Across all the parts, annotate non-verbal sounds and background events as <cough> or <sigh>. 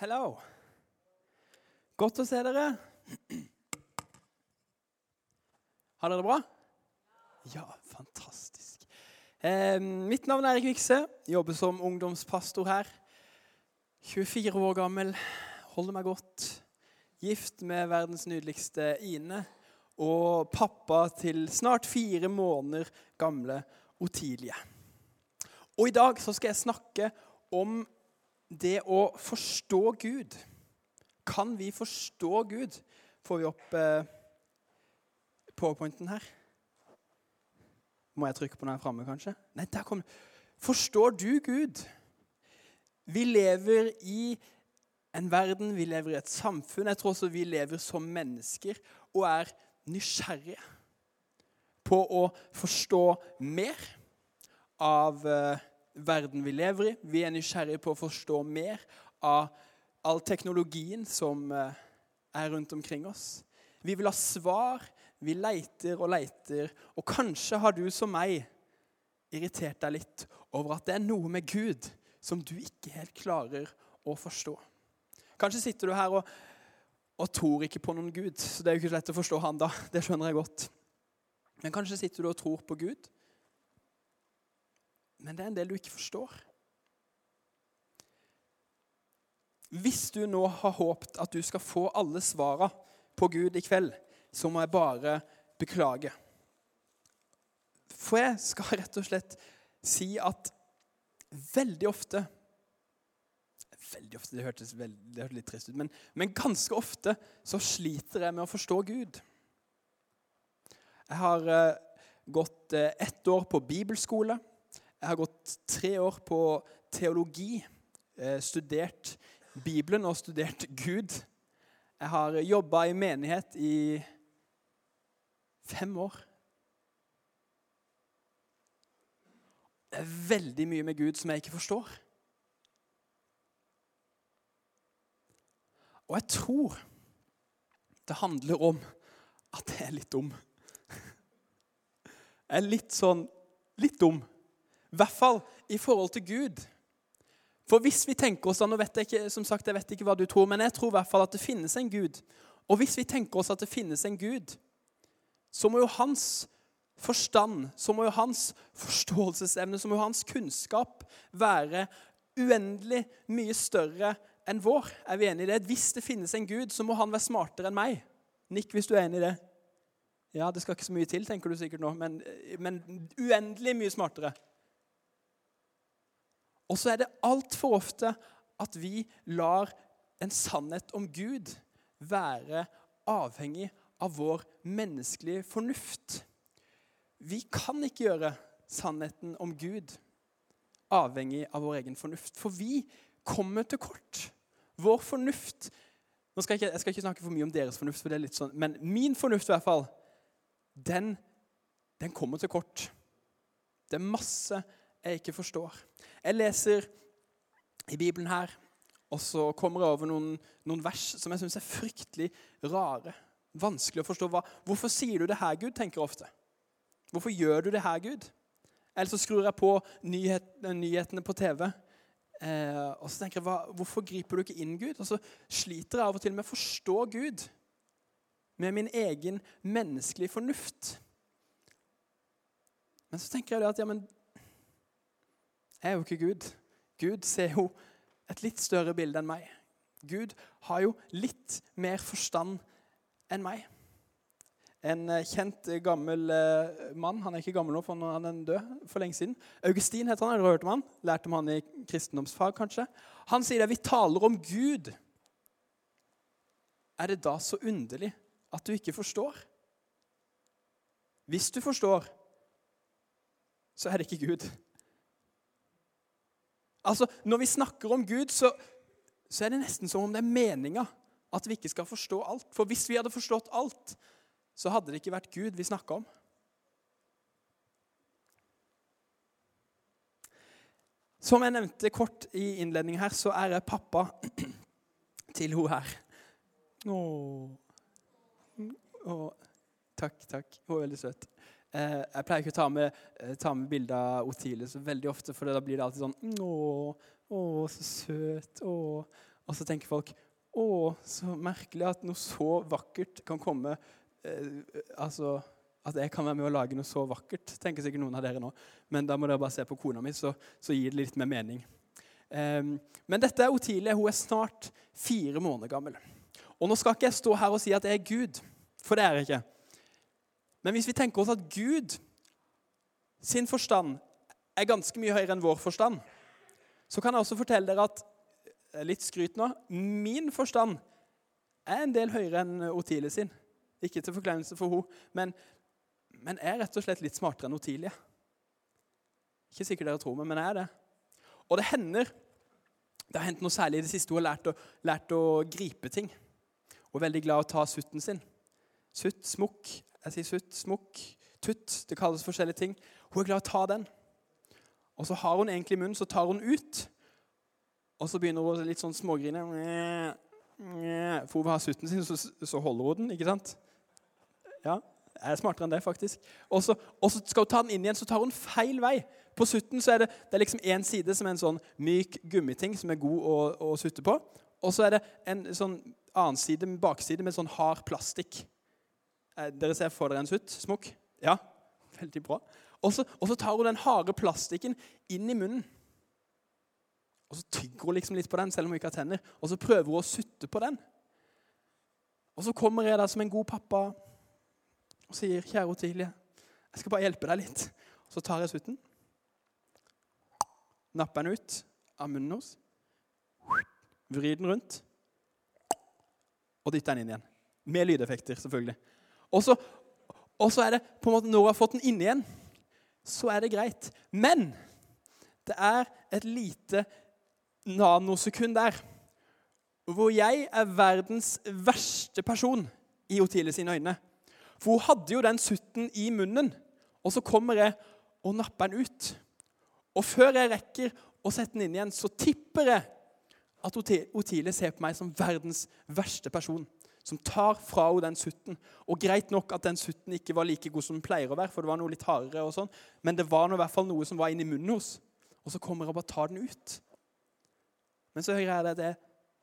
Hello. Godt å se dere. Har dere det bra? Ja, fantastisk. Eh, mitt navn er Erik Vikse. Jobber som ungdomspastor her. 24 år gammel. Holder meg godt. Gift med verdens nydeligste Ine. Og pappa til snart fire måneder gamle Otilie. Og i dag så skal jeg snakke om det å forstå Gud. Kan vi forstå Gud? Får vi opp eh, powerpointen her? Må jeg trykke på den her framme, kanskje? Nei, der kom Forstår du Gud? Vi lever i en verden, vi lever i et samfunn. Jeg tror også vi lever som mennesker og er nysgjerrige på å forstå mer av eh, verden vi lever i. Vi er nysgjerrige på å forstå mer av all teknologien som eh, er rundt omkring oss. Vi vil ha svar. Vi leiter og leiter. Og kanskje har du som meg irritert deg litt over at det er noe med Gud som du ikke helt klarer å forstå. Kanskje sitter du her og, og tror ikke på noen Gud, så det er jo ikke så lett å forstå han da. Det skjønner jeg godt. Men kanskje sitter du og tror på Gud, men det er en del du ikke forstår. Hvis du nå har håpet at du skal få alle svara på Gud i kveld, så må jeg bare beklage. For jeg skal <laughs> rett og slett si at veldig ofte Veldig ofte, Det hørtes, veldig, det hørtes litt trist ut, men, men ganske ofte så sliter jeg med å forstå Gud. Jeg har uh, gått uh, ett år på bibelskole. Jeg har gått tre år på teologi, eh, studert Bibelen og studert Gud. Jeg har jobba i menighet i fem år. Det er veldig mye med Gud som jeg ikke forstår. Og jeg tror det handler om at jeg er litt dum. Jeg er litt sånn litt dum. I hvert fall i forhold til Gud. For hvis vi tenker oss nå vet jeg ikke, som sagt, jeg vet ikke hva du tror, men jeg tror i hvert fall at det finnes en Gud. Og hvis vi tenker oss at det finnes en Gud, så må jo hans forstand, så må jo hans forståelsesevne, så må jo hans kunnskap være uendelig mye større enn vår. Er vi enige i det? Hvis det finnes en Gud, så må han være smartere enn meg. Nikk hvis du er enig i det. Ja, det skal ikke så mye til, tenker du sikkert nå, men, men uendelig mye smartere. Og så er det altfor ofte at vi lar en sannhet om Gud være avhengig av vår menneskelige fornuft. Vi kan ikke gjøre sannheten om Gud avhengig av vår egen fornuft, for vi kommer til kort. Vår fornuft Nå skal jeg, ikke, jeg skal ikke snakke for mye om deres fornuft, for det er litt sånn, men min fornuft i hvert fall, den, den kommer til kort. Det er masse jeg ikke forstår. Jeg leser i Bibelen her, og så kommer jeg over noen, noen vers som jeg syns er fryktelig rare. Vanskelig å forstå. Hva. Hvorfor sier du det her, Gud? tenker jeg ofte. Hvorfor gjør du det her, Gud? Eller så skrur jeg på nyhet, nyhetene på TV. Eh, og så tenker jeg, hva, Hvorfor griper du ikke inn, Gud? Og så sliter jeg av og til med å forstå Gud med min egen menneskelige fornuft. Men så tenker jeg at ja, men er jo ikke Gud. Gud ser jo et litt større bilde enn meg. Gud har jo litt mer forstand enn meg. En eh, kjent eh, gammel eh, mann Han er ikke gammel nå, for han er død for lenge siden. Augustin heter han. Har hørt om han? Lærte om han i kristendomsfag, kanskje? Han sier at vi taler om Gud. Er det da så underlig at du ikke forstår? Hvis du forstår, så er det ikke Gud. Altså, Når vi snakker om Gud, så, så er det nesten som om det er meninga at vi ikke skal forstå alt. For hvis vi hadde forstått alt, så hadde det ikke vært Gud vi snakka om. Som jeg nevnte kort i innledningen her, så er jeg pappa <clears throat> til hun her. Åh. Åh. Takk, takk. Hun er veldig søt. Eh, jeg pleier ikke å ta med, eh, ta med bilde av Otile så veldig ofte, for da blir det alltid sånn Å, å så søt. Å. Og så tenker folk å, så merkelig at noe så vakkert kan komme eh, Altså at jeg kan være med å lage noe så vakkert, tenker sikkert noen av dere nå. Men da må dere bare se på kona mi, så, så gir det litt mer mening. Um, men dette er Otilie. Hun er snart fire måneder gammel. Og nå skal ikke jeg stå her og si at jeg er Gud, for det er jeg ikke. Men hvis vi tenker oss at Gud sin forstand er ganske mye høyere enn vår forstand, så kan jeg også fortelle dere at litt skryt nå, min forstand er en del høyere enn Otilie sin. Ikke til forkleinelse for henne, men, men jeg er rett og slett litt smartere enn Otilie. Ikke sikkert dere tror meg, men jeg er det. Og det hender Det har hendt noe særlig i det siste. Hun har lært å, lært å gripe ting. Hun er veldig glad i å ta sutten sin. Sutt, smukk. Jeg sier sutt, smukk, tutt. Det kalles forskjellige ting. Hun er glad i å ta den. Og så har hun egentlig munnen, så tar hun ut. Og så begynner hun litt sånn smågrine. For hun vil ha sutten sin, så, så holder hun den. ikke sant? Ja, jeg er smartere enn det, faktisk. Og så, skal hun ta den inn igjen, så tar hun feil vei. På sutten så er det, det er liksom én side som er en sånn myk gummiting som er god å, å sutte på. Og så er det en sånn annen side, bakside med sånn hard plastikk. Eh, dere ser for dere en sutt? Smokk? Ja, veldig bra. Og så, tar hun den harde plastikken inn i munnen. Og så tygger hun liksom litt på den, selv om hun ikke har tenner. Og så prøver hun å sutte på den. Og så kommer jeg da som en god pappa og sier, 'Kjære Otilie, jeg skal bare hjelpe deg litt.' Og så tar jeg sutten, napper den ut av munnen hennes, vrir den rundt og dytter den inn igjen. Med lydeffekter, selvfølgelig. Og så, og så er det på en måte når du har fått den inn igjen, så er det greit. Men det er et lite nanosekund der hvor jeg er verdens verste person i Otilie sine øyne. For hun hadde jo den sutten i munnen, og så kommer jeg og napper den ut. Og før jeg rekker å sette den inn igjen, så tipper jeg at Otile ser på meg som verdens verste person. Som tar fra henne den sutten. Og greit nok at den sutten ikke var like god som den pleier å være, for det var noe litt hardere og sånn, men det var noe, i hvert fall noe som var inni munnen hos. Og så kommer jeg og bare tar den ut. Men så hører jeg at jeg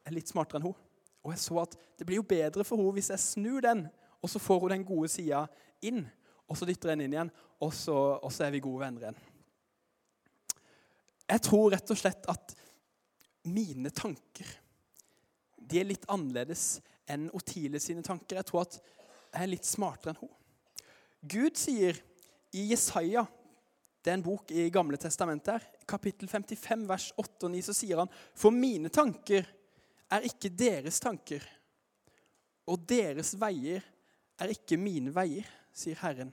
er litt smartere enn hun. Og jeg så at det blir jo bedre for henne hvis jeg snur den, og så får hun den gode sida inn. Og så dytter jeg den inn igjen, og så, og så er vi gode venner igjen. Jeg tror rett og slett at mine tanker de er litt annerledes enn Otile sine tanker. Jeg tror at jeg er litt smartere enn hun. Gud sier i Jesaja, det er en bok i Gamle testamentet, kapittel 55, vers 8 og 9, så sier han For mine tanker er ikke deres tanker, og deres veier er ikke mine veier, sier Herren.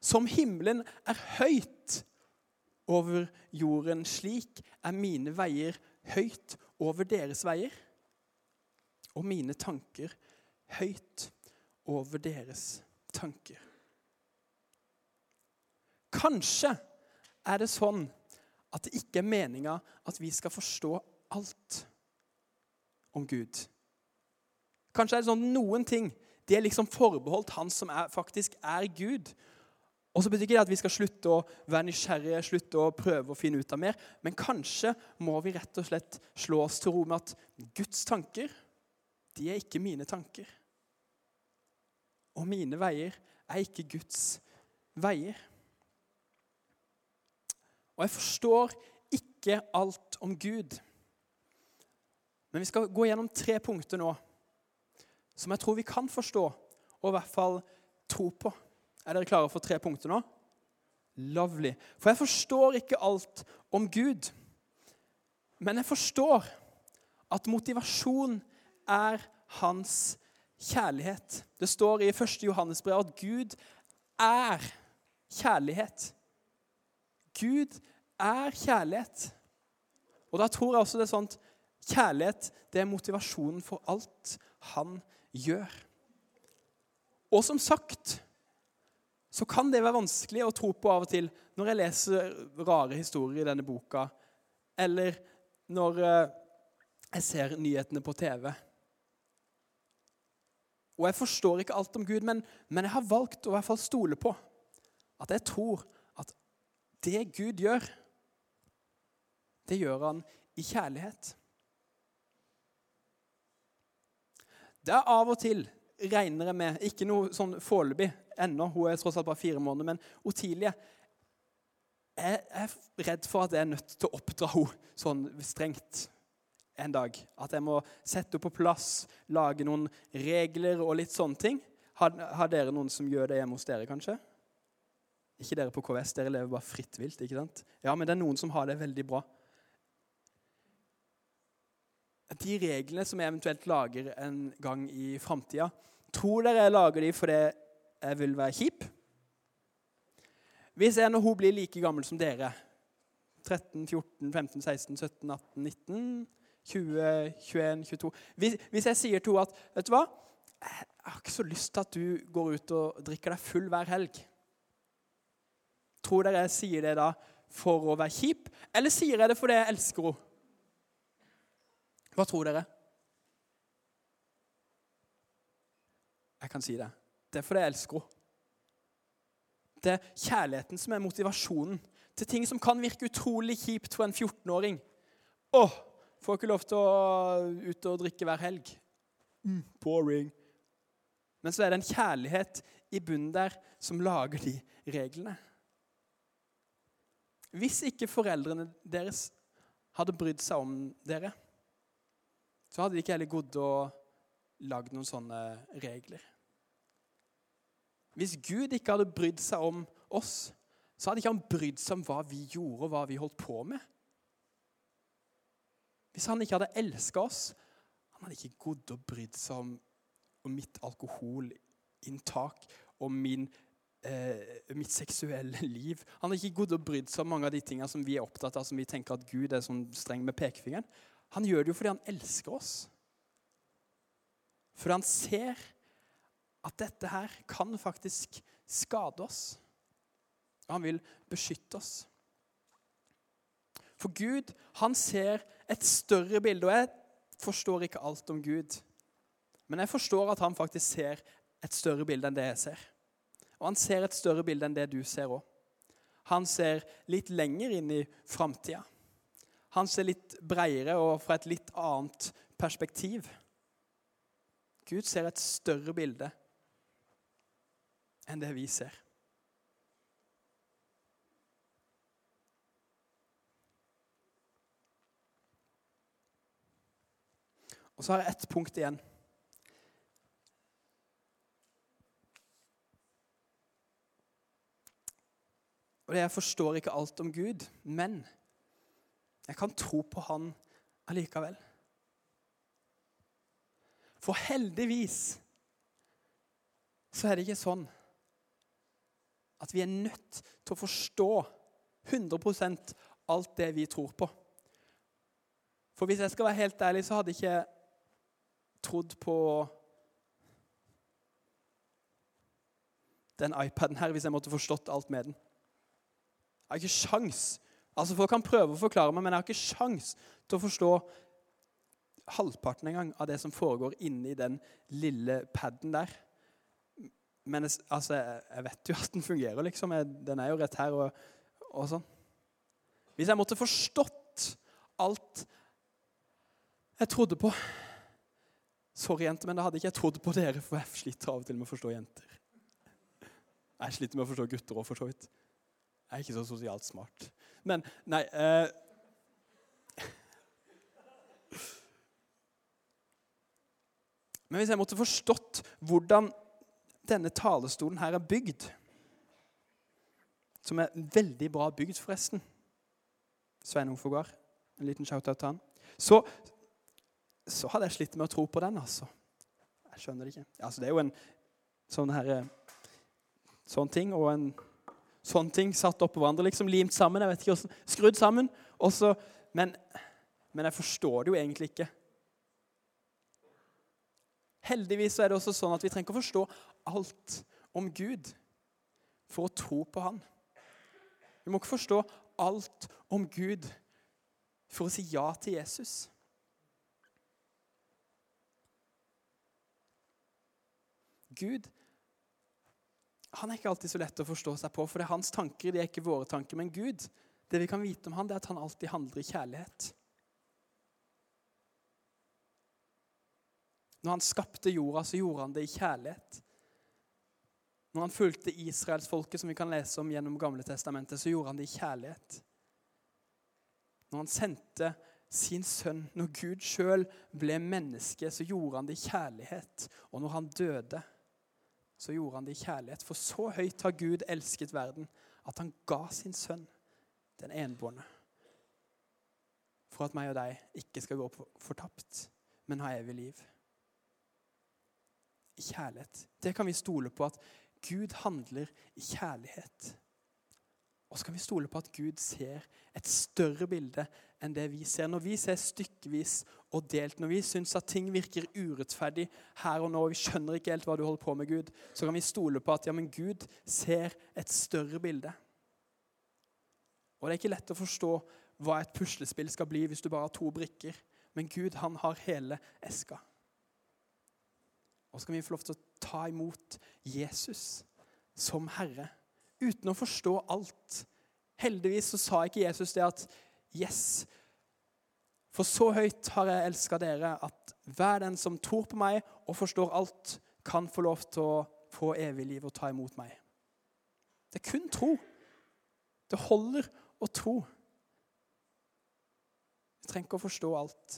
Som himmelen er høyt over jorden. Slik er mine veier høyt over deres veier, og mine tanker høyt over deres tanker. Kanskje er det sånn at det ikke er meninga at vi skal forstå alt om Gud. Kanskje er det sånn noen ting det er liksom forbeholdt han som er, faktisk er Gud. Og så betyr ikke det at vi skal slutte å være nysgjerrige, slutte å prøve å finne ut av mer. Men kanskje må vi rett og slett slå oss til ro med at Guds tanker, de er ikke mine tanker. Og mine veier er ikke Guds veier. Og jeg forstår ikke alt om Gud. Men vi skal gå gjennom tre punkter nå som jeg tror vi kan forstå, og i hvert fall tro på. Er dere klare for tre punkter nå? Lovely. For jeg forstår ikke alt om Gud. Men jeg forstår at motivasjon er hans kjærlighet. Det står i 1. Johannes brev at Gud er kjærlighet. Gud er kjærlighet. Og da tror jeg også det er at kjærlighet det er motivasjonen for alt han gjør. Og som sagt så kan det være vanskelig å tro på av og til når jeg leser rare historier i denne boka, eller når eh, jeg ser nyhetene på TV. Og jeg forstår ikke alt om Gud, men, men jeg har valgt å i hvert fall stole på at jeg tror at det Gud gjør, det gjør han i kjærlighet. Det er av og til, regner jeg med Ikke noe sånn foreløpig ennå, hun er tross alt bare fire måneder, men Otilie Jeg er redd for at jeg er nødt til å oppdra henne sånn strengt en dag. At jeg må sette opp på plass, lage noen regler og litt sånne ting. Har, har dere noen som gjør det hjemme hos dere, kanskje? Ikke dere på KVS, dere lever bare fritt vilt. ikke sant? Ja, men det er noen som har det veldig bra. De reglene som jeg eventuelt lager en gang i framtida, tror dere jeg lager de fordi jeg vil være kjip? Hvis jeg når hun blir like gammel som dere, 13, 14, 15, 16, 17, 18, 19, 20, 21, 22 Hvis, hvis jeg sier til henne at vet du hva, jeg har ikke så lyst til at du går ut og drikker deg full hver helg Tror dere jeg sier det da for å være kjip, eller sier jeg det fordi jeg elsker henne? Hva tror dere? Jeg kan si det. Det er fordi jeg elsker henne. Det er kjærligheten som er motivasjonen til ting som kan virke utrolig kjipt for en 14-åring. Å, får ikke lov til å ut og drikke hver helg. Mm, boring. Men så er det en kjærlighet i bunnen der som lager de reglene. Hvis ikke foreldrene deres hadde brydd seg om dere, så hadde de ikke heller gått og lagd noen sånne regler. Hvis Gud ikke hadde brydd seg om oss, så hadde ikke han brydd seg om hva vi gjorde og hva vi holdt på med. Hvis han ikke hadde elska oss, han hadde ikke gått og brydd seg om, om mitt alkoholinntak og min eh, mitt seksuelle liv. Han hadde ikke gått og brydd seg om mange av de tingene som vi er opptatt av, som vi tenker at Gud er sånn streng med pekefingeren. Han gjør det jo fordi han elsker oss. Fordi han ser at dette her kan faktisk skade oss. Og han vil beskytte oss. For Gud, han ser et større bilde. Og jeg forstår ikke alt om Gud. Men jeg forstår at han faktisk ser et større bilde enn det jeg ser. Og han ser et større bilde enn det du ser òg. Han ser litt lenger inn i framtida. Han ser litt bredere og fra et litt annet perspektiv. Gud ser et større bilde enn det vi ser. Og så har jeg ett punkt igjen. Og det Jeg forstår ikke alt om Gud, men jeg kan tro på Han allikevel. For heldigvis så er det ikke sånn at vi er nødt til å forstå 100% alt det vi tror på. For hvis jeg skal være helt ærlig, så hadde ikke trodd på den iPaden her hvis jeg måtte forstått alt med den. Jeg har ikke sjans. Altså Folk kan prøve å forklare meg, men jeg har ikke sjans til å forstå halvparten en gang av det som foregår inni den lille paden der. Men altså, jeg vet jo at den fungerer, liksom. Den er jo rett her og, og sånn. Hvis jeg måtte forstått alt jeg trodde på Sorry, jenter, men da hadde ikke jeg trodd på dere, for jeg sliter av og til med å forstå jenter. Jeg sliter med å forstå gutter òg, for så vidt. Jeg er ikke så sosialt smart. Men nei eh. Men hvis jeg måtte forstått hvordan denne talestolen her er bygd, som er veldig bra bygd, forresten Sveinung Fogard, en liten shout-out til han. Så, så hadde jeg slitt med å tro på den, altså. Jeg skjønner det ikke. Altså, det er jo en sånn her Sånn ting og en sånn ting satt oppå hverandre, liksom limt sammen. jeg vet ikke hvordan, Skrudd sammen. Også, men, men jeg forstår det jo egentlig ikke. Heldigvis er det også sånn at vi trenger ikke å forstå alt om Gud for å tro på Han. Vi må ikke forstå alt om Gud for å si ja til Jesus. Gud han er ikke alltid så lett å forstå seg på, for det er hans tanker, de er ikke våre tanker. Men Gud, det vi kan vite om han, det er at han alltid handler i kjærlighet. Når han skapte jorda, så gjorde han det i kjærlighet. Når han fulgte israelsfolket, som vi kan lese om gjennom Gamle testamentet, så gjorde han det i kjærlighet. Når han sendte sin sønn, når Gud sjøl ble menneske, så gjorde han det i kjærlighet. Og når han døde, så gjorde han det i kjærlighet. For så høyt har Gud elsket verden at han ga sin sønn, den enbårne, for at meg og deg ikke skal gå fortapt, men ha evig liv. I kjærlighet. Det kan vi stole på, at Gud handler i kjærlighet. Og så kan vi stole på at Gud ser et større bilde enn det vi ser. Når vi ser stykkevis og delt, når vi syns at ting virker urettferdig her og nå, og vi skjønner ikke helt hva du holder på med, Gud, så kan vi stole på at ja, men Gud ser et større bilde. Og Det er ikke lett å forstå hva et puslespill skal bli hvis du bare har to brikker. Men Gud, han har hele eska. Og så kan vi få lov til å ta imot Jesus som Herre uten å forstå alt. Heldigvis så sa ikke Jesus det at Yes, for så høyt har jeg elska dere at hver den som tror på meg og forstår alt, kan få lov til å få evig liv og ta imot meg. Det er kun tro. Det holder å tro. Vi trenger ikke å forstå alt.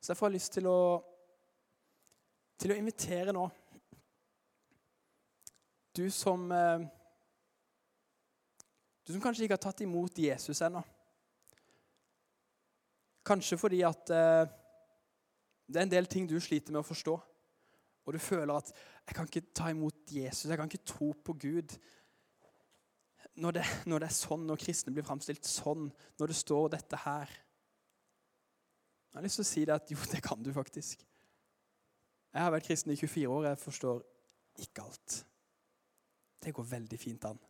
Så derfor har jeg lyst til å, til å invitere nå Du som eh, Du som kanskje ikke har tatt imot Jesus ennå. Kanskje fordi at eh, det er en del ting du sliter med å forstå. Og du føler at 'jeg kan ikke ta imot Jesus, jeg kan ikke tro på Gud' når det, når det er sånn, når kristne blir framstilt sånn, når det står dette her Jeg har lyst til å si deg at jo, <laughs> det kan du faktisk. Jeg har vært kristen i 24 år, jeg forstår ikke alt. Det går veldig fint an